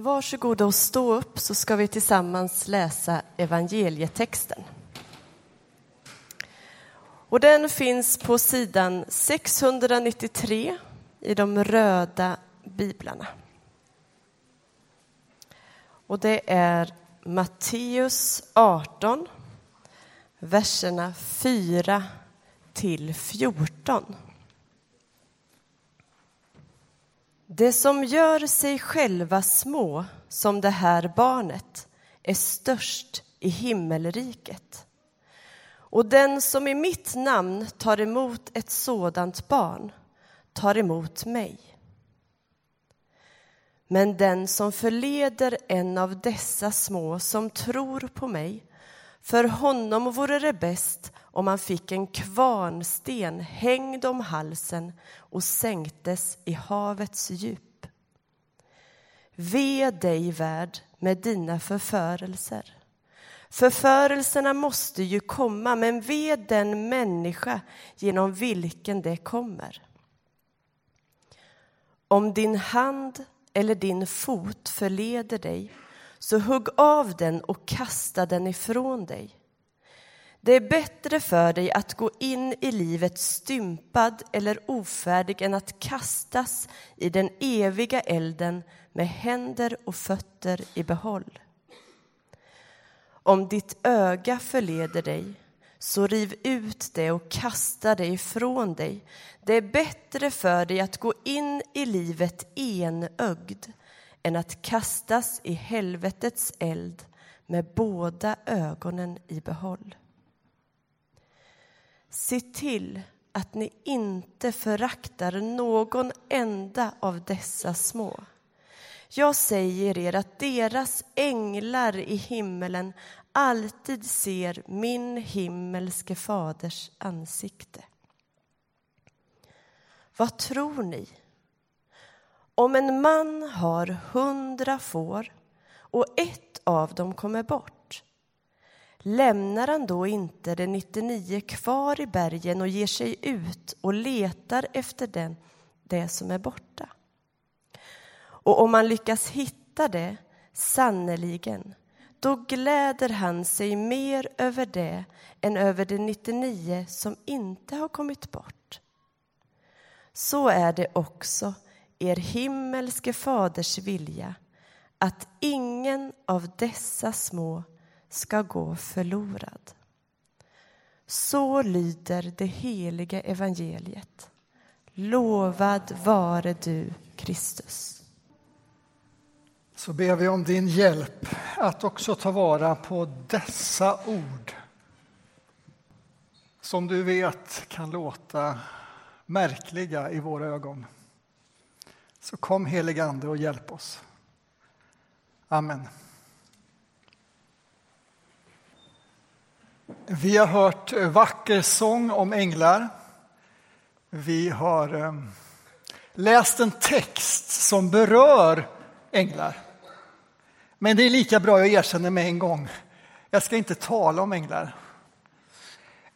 Varsågoda och stå upp så ska vi tillsammans läsa evangelietexten. Och den finns på sidan 693 i de röda biblarna. Och det är Matteus 18, verserna 4 till 14. Det som gör sig själva små som det här barnet är störst i himmelriket. Och den som i mitt namn tar emot ett sådant barn tar emot mig. Men den som förleder en av dessa små som tror på mig, för honom vore det bäst om han fick en kvarnsten hängd om halsen och sänktes i havets djup. Ve dig, värld, med dina förförelser. Förförelserna måste ju komma, men ve den människa genom vilken det kommer. Om din hand eller din fot förleder dig, så hugg av den och kasta den ifrån dig. Det är bättre för dig att gå in i livet stympad eller ofärdig än att kastas i den eviga elden med händer och fötter i behåll. Om ditt öga förleder dig, så riv ut det och kasta det ifrån dig. Det är bättre för dig att gå in i livet enögd än att kastas i helvetets eld med båda ögonen i behåll. Se till att ni inte föraktar någon enda av dessa små. Jag säger er att deras änglar i himmelen alltid ser min himmelske faders ansikte. Vad tror ni? Om en man har hundra får och ett av dem kommer bort lämnar han då inte de 99 kvar i bergen och ger sig ut och letar efter den, det som är borta? Och om man lyckas hitta det, sannerligen, då gläder han sig mer över det än över de 99 som inte har kommit bort. Så är det också er himmelske faders vilja att ingen av dessa små ska gå förlorad. Så lyder det heliga evangeliet. Lovad vare du, Kristus. Så ber vi om din hjälp att också ta vara på dessa ord som du vet kan låta märkliga i våra ögon. Så kom helig Ande och hjälp oss. Amen. Vi har hört eh, vacker sång om änglar. Vi har eh, läst en text som berör änglar. Men det är lika bra jag erkänner med en gång. Jag ska inte tala om änglar.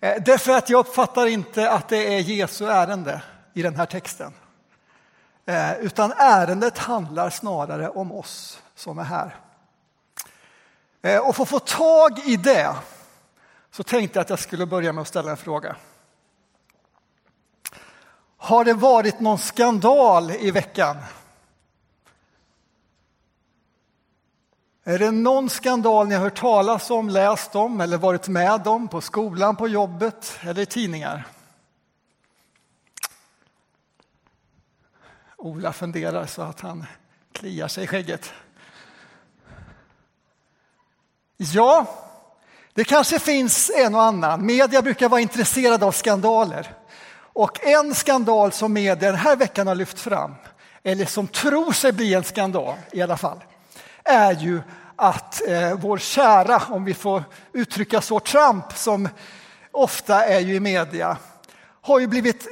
Eh, därför att jag uppfattar inte att det är Jesu ärende i den här texten. Eh, utan ärendet handlar snarare om oss som är här. Eh, och för att få tag i det så tänkte jag att jag skulle börja med att ställa en fråga. Har det varit någon skandal i veckan? Är det någon skandal ni har hört talas om, läst om eller varit med om på skolan, på jobbet eller i tidningar? Ola funderar så att han kliar sig i skägget. Ja, det kanske finns en och annan. Media brukar vara intresserade av skandaler. Och en skandal som media den här veckan har lyft fram, eller som tror sig bli en skandal i alla fall, är ju att eh, vår kära, om vi får uttrycka så, Trump som ofta är ju i media, har ju blivit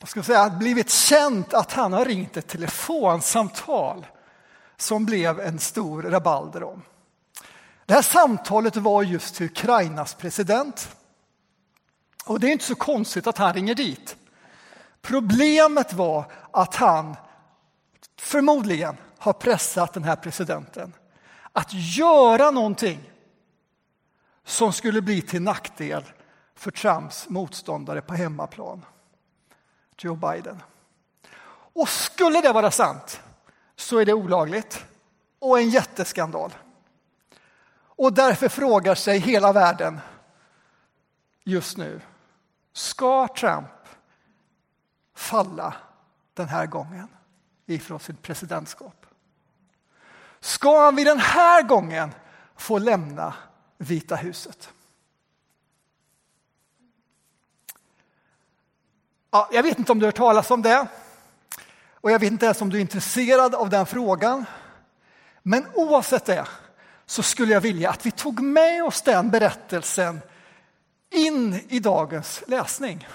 vad ska jag säga, blivit känt att han har ringt ett telefonsamtal som blev en stor rabalder om. Det här samtalet var just till Ukrainas president. Och det är inte så konstigt att han ringer dit. Problemet var att han förmodligen har pressat den här presidenten att göra någonting som skulle bli till nackdel för Trumps motståndare på hemmaplan, Joe Biden. Och skulle det vara sant så är det olagligt och en jätteskandal. Och därför frågar sig hela världen just nu, ska Trump falla den här gången ifrån sitt presidentskap? Ska han vid den här gången få lämna Vita huset? Ja, jag vet inte om du har hört talas om det och jag vet inte ens om du är intresserad av den frågan. Men oavsett det så skulle jag vilja att vi tog med oss den berättelsen in i dagens läsning.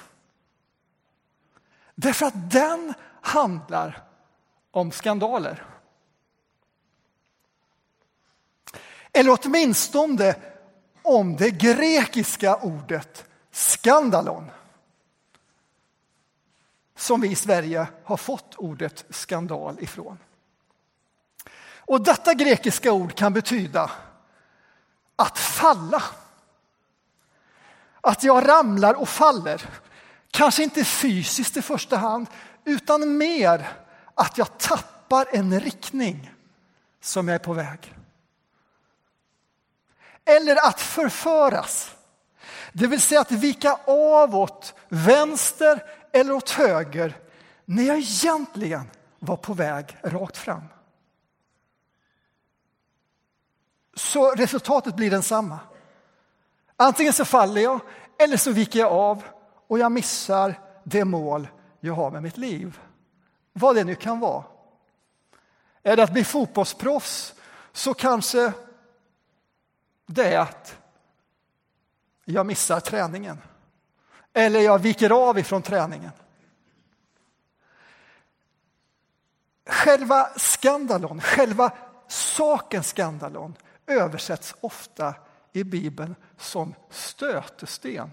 Därför att den handlar om skandaler. Eller åtminstone om det grekiska ordet skandalon. Som vi i Sverige har fått ordet skandal ifrån. Och detta grekiska ord kan betyda att falla. Att jag ramlar och faller. Kanske inte fysiskt i första hand, utan mer att jag tappar en riktning som jag är på väg. Eller att förföras. Det vill säga att vika avåt vänster eller åt höger när jag egentligen var på väg rakt fram. Så resultatet blir densamma. Antingen så faller jag eller så viker jag av och jag missar det mål jag har med mitt liv. Vad det nu kan vara. Är det att bli fotbollsproffs så kanske det är att jag missar träningen. Eller jag viker av ifrån träningen. Själva skandalon, själva saken skandalon översätts ofta i Bibeln som stötesten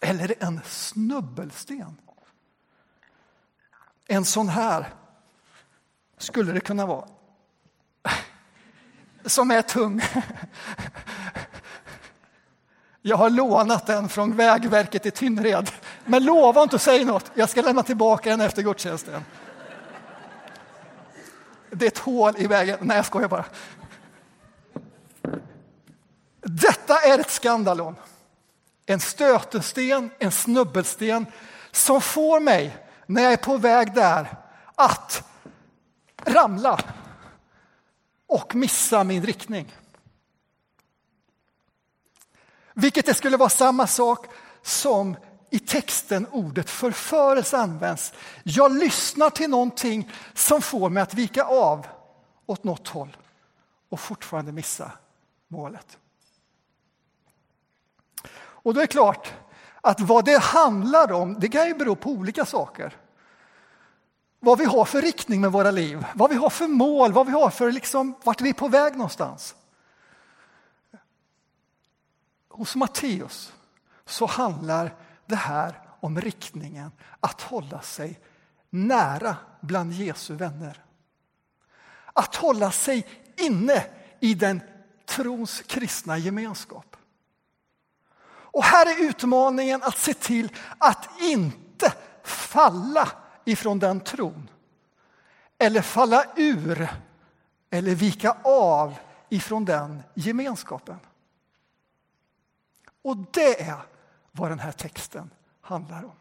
eller en snubbelsten. En sån här skulle det kunna vara. Som är tung. Jag har lånat den från Vägverket i Tynnered. Men lova inte att säga något. Jag ska lämna tillbaka den efter gudstjänsten. Det är ett hål i vägen. Nej, jag skojar bara. Detta är ett skandalon. En stötesten, en snubbelsten som får mig, när jag är på väg där, att ramla och missa min riktning. Vilket det skulle vara samma sak som i texten ordet förförelse används. Jag lyssnar till någonting som får mig att vika av åt något håll och fortfarande missa målet. Och då är det klart att vad det handlar om, det kan ju bero på olika saker. Vad vi har för riktning med våra liv, vad vi har för mål, vad vi har för liksom, vart vi är på väg någonstans. Hos Matteus så handlar det här om riktningen att hålla sig nära bland Jesu vänner. Att hålla sig inne i den trons kristna gemenskap. Och här är utmaningen att se till att inte falla ifrån den tron. Eller falla ur eller vika av ifrån den gemenskapen. Och det är vad den här texten handlar om.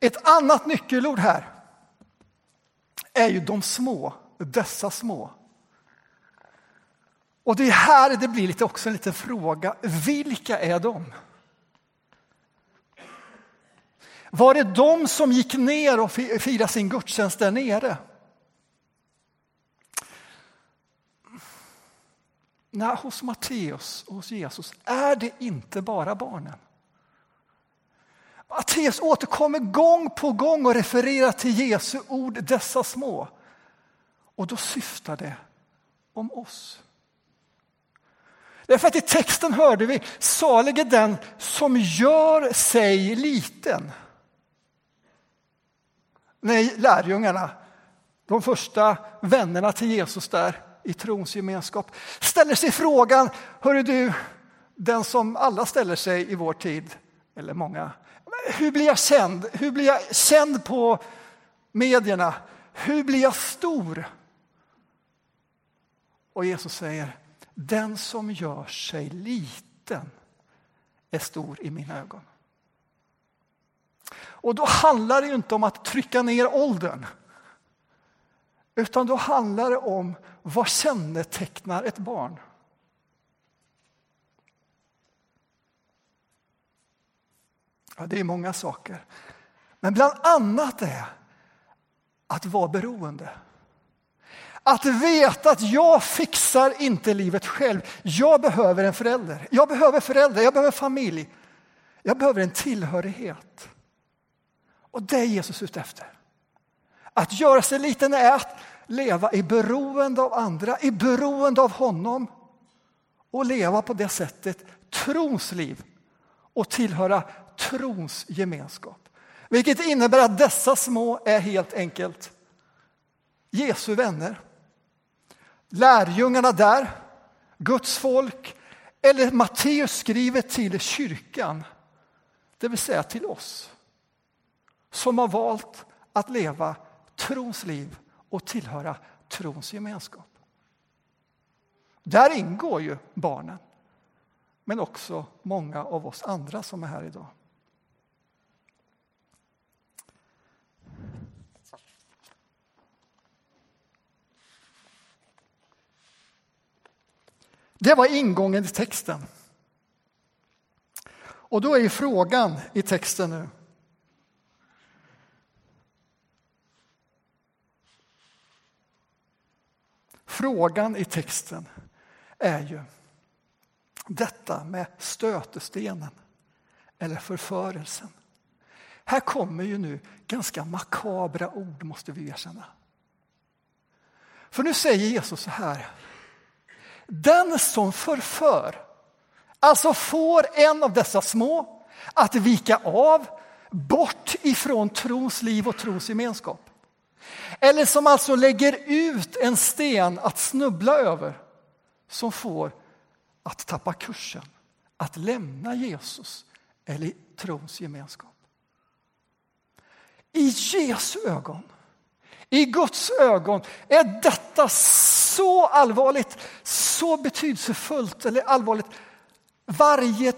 Ett annat nyckelord här är ju de små, dessa små. Och det är här det blir lite också en liten fråga. Vilka är de? Var det de som gick ner och firade sin gudstjänst där nere? Nej, hos Matteus och hos Jesus är det inte bara barnen. Matteus återkommer gång på gång och refererar till Jesu ord, dessa små. Och då syftar det om oss. Därför att i texten hörde vi, salig är den som gör sig liten. Nej, lärjungarna, de första vännerna till Jesus där i trons gemenskap, ställer sig frågan, hörru du, den som alla ställer sig i vår tid, eller många, hur blir jag känd? Hur blir jag känd på medierna? Hur blir jag stor? Och Jesus säger, den som gör sig liten är stor i mina ögon. Och då handlar det ju inte om att trycka ner åldern. Utan då handlar det om vad kännetecknar ett barn? Ja, det är många saker. Men bland annat är att vara beroende. Att veta att jag fixar inte livet själv. Jag behöver en förälder. Jag behöver föräldrar, jag behöver familj. Jag behöver en tillhörighet. Och det är Jesus ute efter. Att göra sig liten är att leva i beroende av andra, i beroende av honom och leva på det sättet trons liv och tillhöra trons gemenskap. Vilket innebär att dessa små är helt enkelt Jesu vänner. Lärjungarna där, Guds folk eller Matteus skriver till kyrkan, det vill säga till oss som har valt att leva trons liv och tillhöra trons gemenskap. Där ingår ju barnen, men också många av oss andra som är här idag. Det var ingången till texten. Och då är frågan i texten nu. Frågan i texten är ju detta med stötestenen eller förförelsen. Här kommer ju nu ganska makabra ord, måste vi erkänna. För nu säger Jesus så här. Den som förför, alltså får en av dessa små att vika av bort ifrån trons liv och trons gemenskap. Eller som alltså lägger ut en sten att snubbla över som får att tappa kursen, att lämna Jesus eller trons gemenskap. I Jesu ögon, i Guds ögon är detta så allvarligt, så betydelsefullt eller allvarligt. Varje,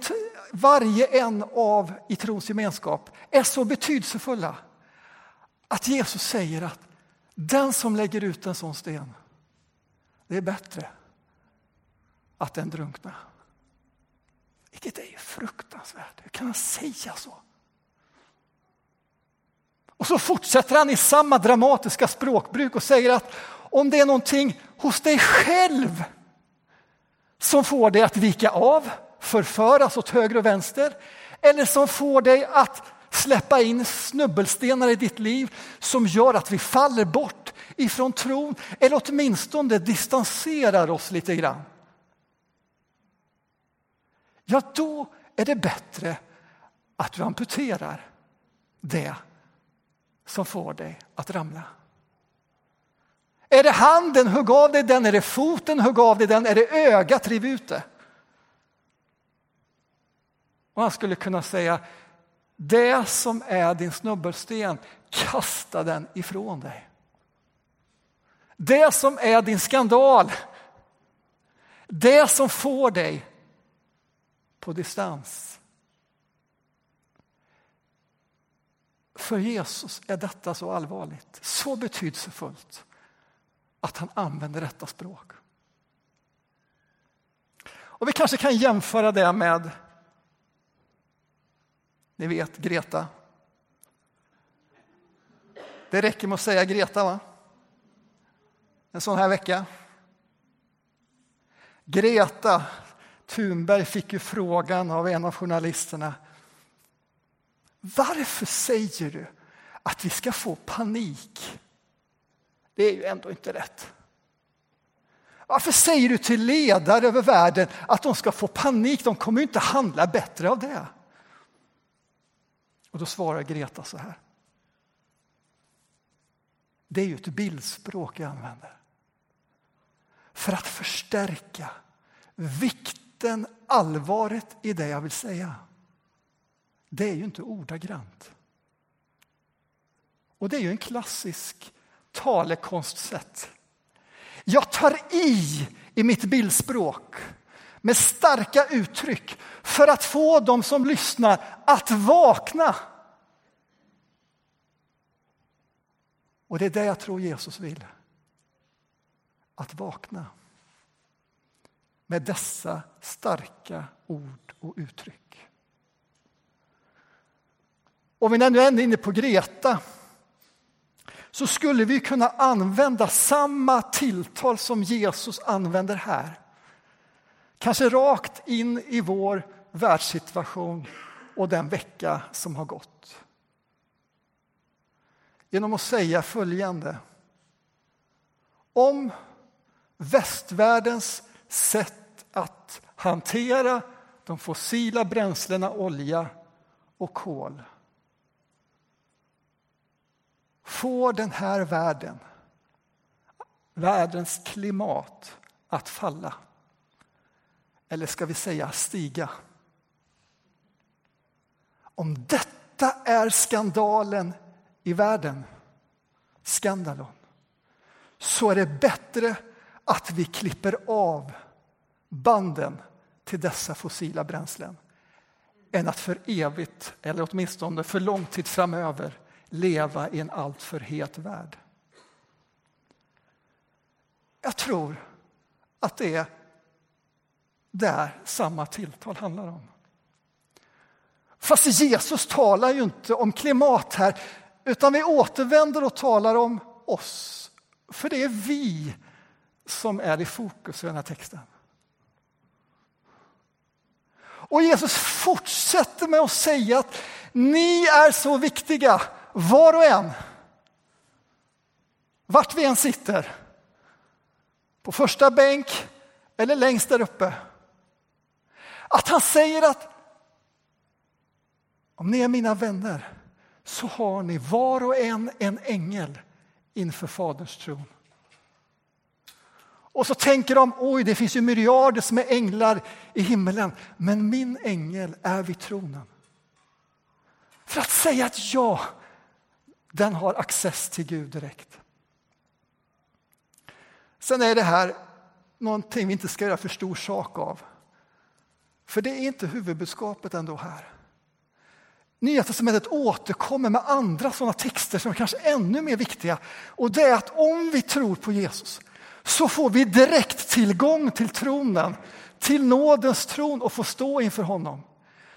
varje en av i trons gemenskap är så betydelsefulla att Jesus säger att den som lägger ut en sån sten, det är bättre att den drunknar. Vilket är ju fruktansvärt. Hur kan han säga så? Och så fortsätter han i samma dramatiska språkbruk och säger att om det är någonting hos dig själv som får dig att vika av, förföras åt höger och vänster eller som får dig att släppa in snubbelstenar i ditt liv som gör att vi faller bort ifrån tron eller åtminstone distanserar oss lite grann. Ja, då är det bättre att du amputerar det som får dig att ramla. Är det handen, hugg av dig den. Är det foten, hugg av dig den. Är det ögat, riv ut det. Och han skulle kunna säga, det som är din snubbelsten, kasta den ifrån dig. Det som är din skandal, det som får dig på distans. För Jesus är detta så allvarligt, så betydelsefullt att han använder detta språk. Och Vi kanske kan jämföra det med ni vet Greta. Det räcker med att säga Greta, va? En sån här vecka. Greta Thunberg fick ju frågan av en av journalisterna. Varför säger du att vi ska få panik? Det är ju ändå inte rätt. Varför säger du till ledare över världen att de ska få panik? De kommer ju inte handla bättre av det. Och då svarar Greta så här. det är ju ett bildspråk jag använder. För att förstärka vikten, allvaret i det jag vill säga. Det är ju inte ordagrant. Och det är ju en klassisk talekonstsätt. Jag tar i i mitt bildspråk med starka uttryck för att få dem som lyssnar att vakna. Och det är det jag tror Jesus vill. Att vakna med dessa starka ord och uttryck. Om vi nu är inne på Greta så skulle vi kunna använda samma tilltal som Jesus använder här. Kanske rakt in i vår världssituation och den vecka som har gått. Genom att säga följande. Om västvärldens sätt att hantera de fossila bränslena olja och kol får den här världen, världens klimat, att falla. Eller ska vi säga stiga? Om detta är skandalen i världen, skandalon, så är det bättre att vi klipper av banden till dessa fossila bränslen än att för evigt, eller åtminstone för lång tid framöver, leva i en alltför het värld. Jag tror att det är där samma tilltal handlar om. Fast Jesus talar ju inte om klimat här, utan vi återvänder och talar om oss. För det är vi som är i fokus i den här texten. Och Jesus fortsätter med att säga att ni är så viktiga var och en, vart vi än sitter, på första bänk eller längst där uppe. Att han säger att om ni är mina vänner så har ni var och en en ängel inför Faderns tron. Och så tänker de, oj det finns ju myriader som är änglar i himmelen, men min ängel är vid tronen. För att säga att ja, den har access till Gud direkt. Sen är det här någonting vi inte ska göra för stor sak av. För det är inte huvudbudskapet ändå här. Nya testamentet återkommer med andra sådana texter som är kanske ännu mer viktiga. Och det är att om vi tror på Jesus så får vi direkt tillgång till tronen, till nådens tron och får stå inför honom.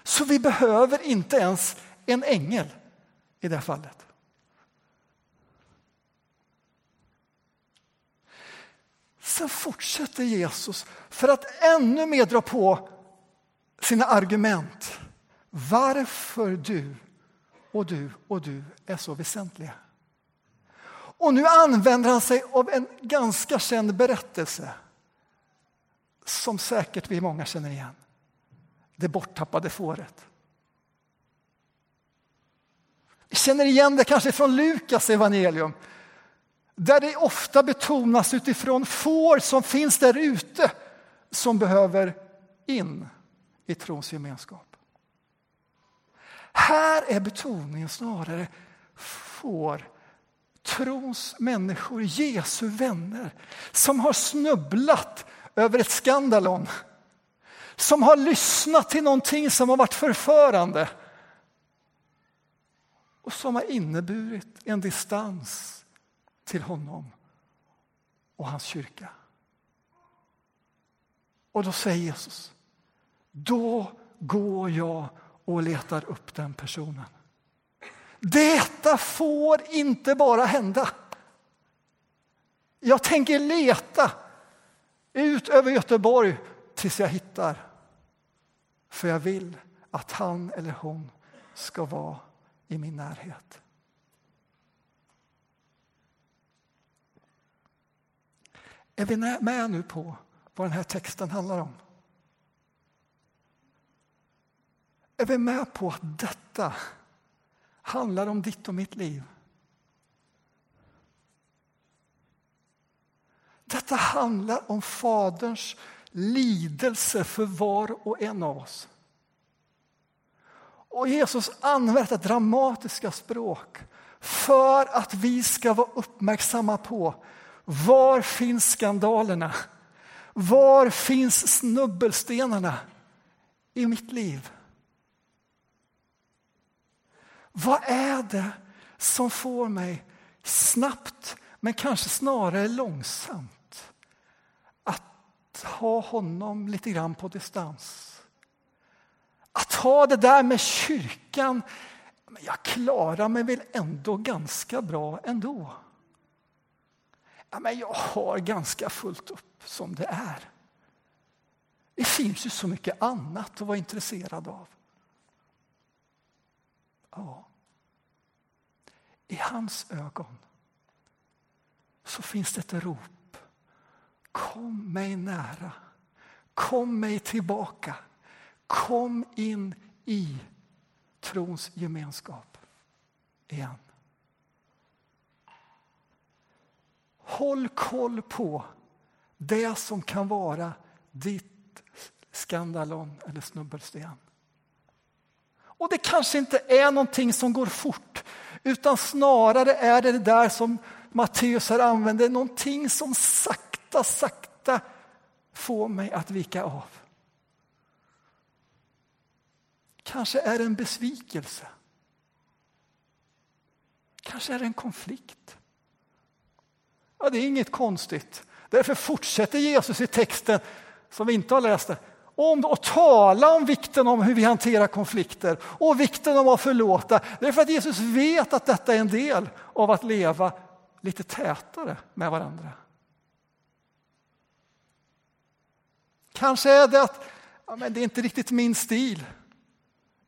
Så vi behöver inte ens en ängel i det här fallet. Sen fortsätter Jesus för att ännu mer dra på sina argument. Varför du och du och du är så väsentliga. Och nu använder han sig av en ganska känd berättelse som säkert vi många känner igen. Det borttappade fåret. Vi känner igen det kanske från Lukas evangelium där det ofta betonas utifrån får som finns där ute som behöver in i trons gemenskap. Här är betoningen snarare får, trons människor, Jesu vänner som har snubblat över ett skandalon som har lyssnat till någonting som har varit förförande och som har inneburit en distans till honom och hans kyrka. Och då säger Jesus, då går jag och letar upp den personen. Detta får inte bara hända. Jag tänker leta ut över Göteborg tills jag hittar. För jag vill att han eller hon ska vara i min närhet. Är vi med nu på vad den här texten handlar om? Är vi med på att detta handlar om ditt och mitt liv? Detta handlar om Faderns lidelse för var och en av oss. Och Jesus använder detta dramatiska språk för att vi ska vara uppmärksamma på var finns skandalerna? Var finns snubbelstenarna i mitt liv? Vad är det som får mig snabbt, men kanske snarare långsamt att ha honom lite grann på distans? Att ha det där med kyrkan, jag klarar mig väl ändå ganska bra ändå. Ja, men jag har ganska fullt upp som det är. Det finns ju så mycket annat att vara intresserad av. Ja. I hans ögon så finns det ett rop. Kom mig nära. Kom mig tillbaka. Kom in i trons gemenskap igen. Håll koll på det som kan vara ditt skandalon eller snubbelsten. Och det kanske inte är någonting som går fort utan snarare är det det där som Matteus här använder, någonting som sakta, sakta får mig att vika av. Kanske är det en besvikelse. Kanske är det en konflikt. Ja, det är inget konstigt. Därför fortsätter Jesus i texten, som vi inte har läst det, om att tala om vikten om hur vi hanterar konflikter och vikten om att förlåta. det är för att Jesus vet att detta är en del av att leva lite tätare med varandra. Kanske är det att ja, men det är inte riktigt min stil,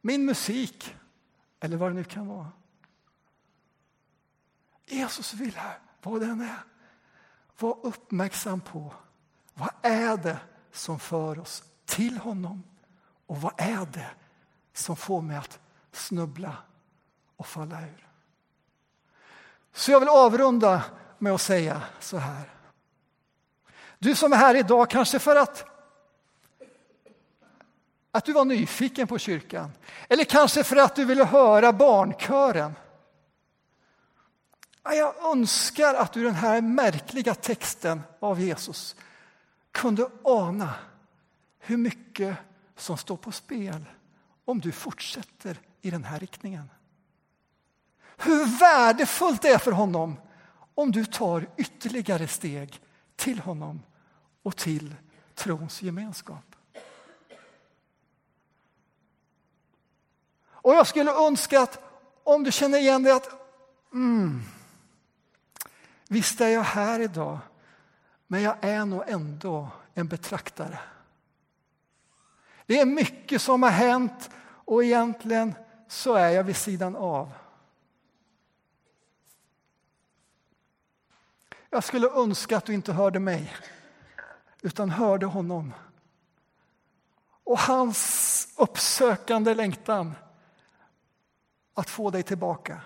min musik eller vad det nu kan vara. Jesus vill här, vad den är, var uppmärksam på vad är det som för oss till honom och vad är det som får mig att snubbla och falla ur. Så jag vill avrunda med att säga så här. Du som är här idag kanske för att att du var nyfiken på kyrkan eller kanske för att du ville höra barnkören. Jag önskar att du den här märkliga texten av Jesus kunde ana hur mycket som står på spel om du fortsätter i den här riktningen. Hur värdefullt det är för honom om du tar ytterligare steg till honom och till trons gemenskap. Och jag skulle önska att om du känner igen dig att mm, visst är jag här idag, men jag är nog ändå en betraktare. Det är mycket som har hänt och egentligen så är jag vid sidan av. Jag skulle önska att du inte hörde mig, utan hörde honom. Och hans uppsökande längtan att få dig tillbaka.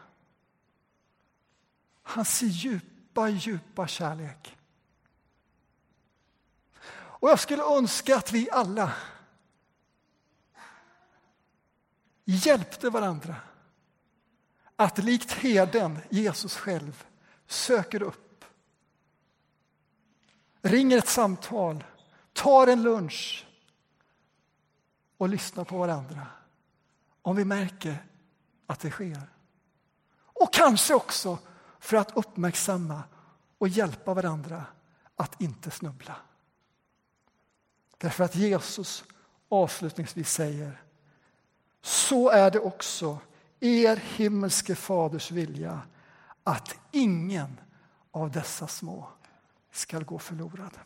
Hans djupa, djupa kärlek. Och jag skulle önska att vi alla hjälpte varandra att likt herden, Jesus själv, söker upp, ringer ett samtal, tar en lunch och lyssnar på varandra. Om vi märker att det sker. Och kanske också för att uppmärksamma och hjälpa varandra att inte snubbla. Därför att Jesus avslutningsvis säger så är det också er himmelske faders vilja att ingen av dessa små skall gå förlorad.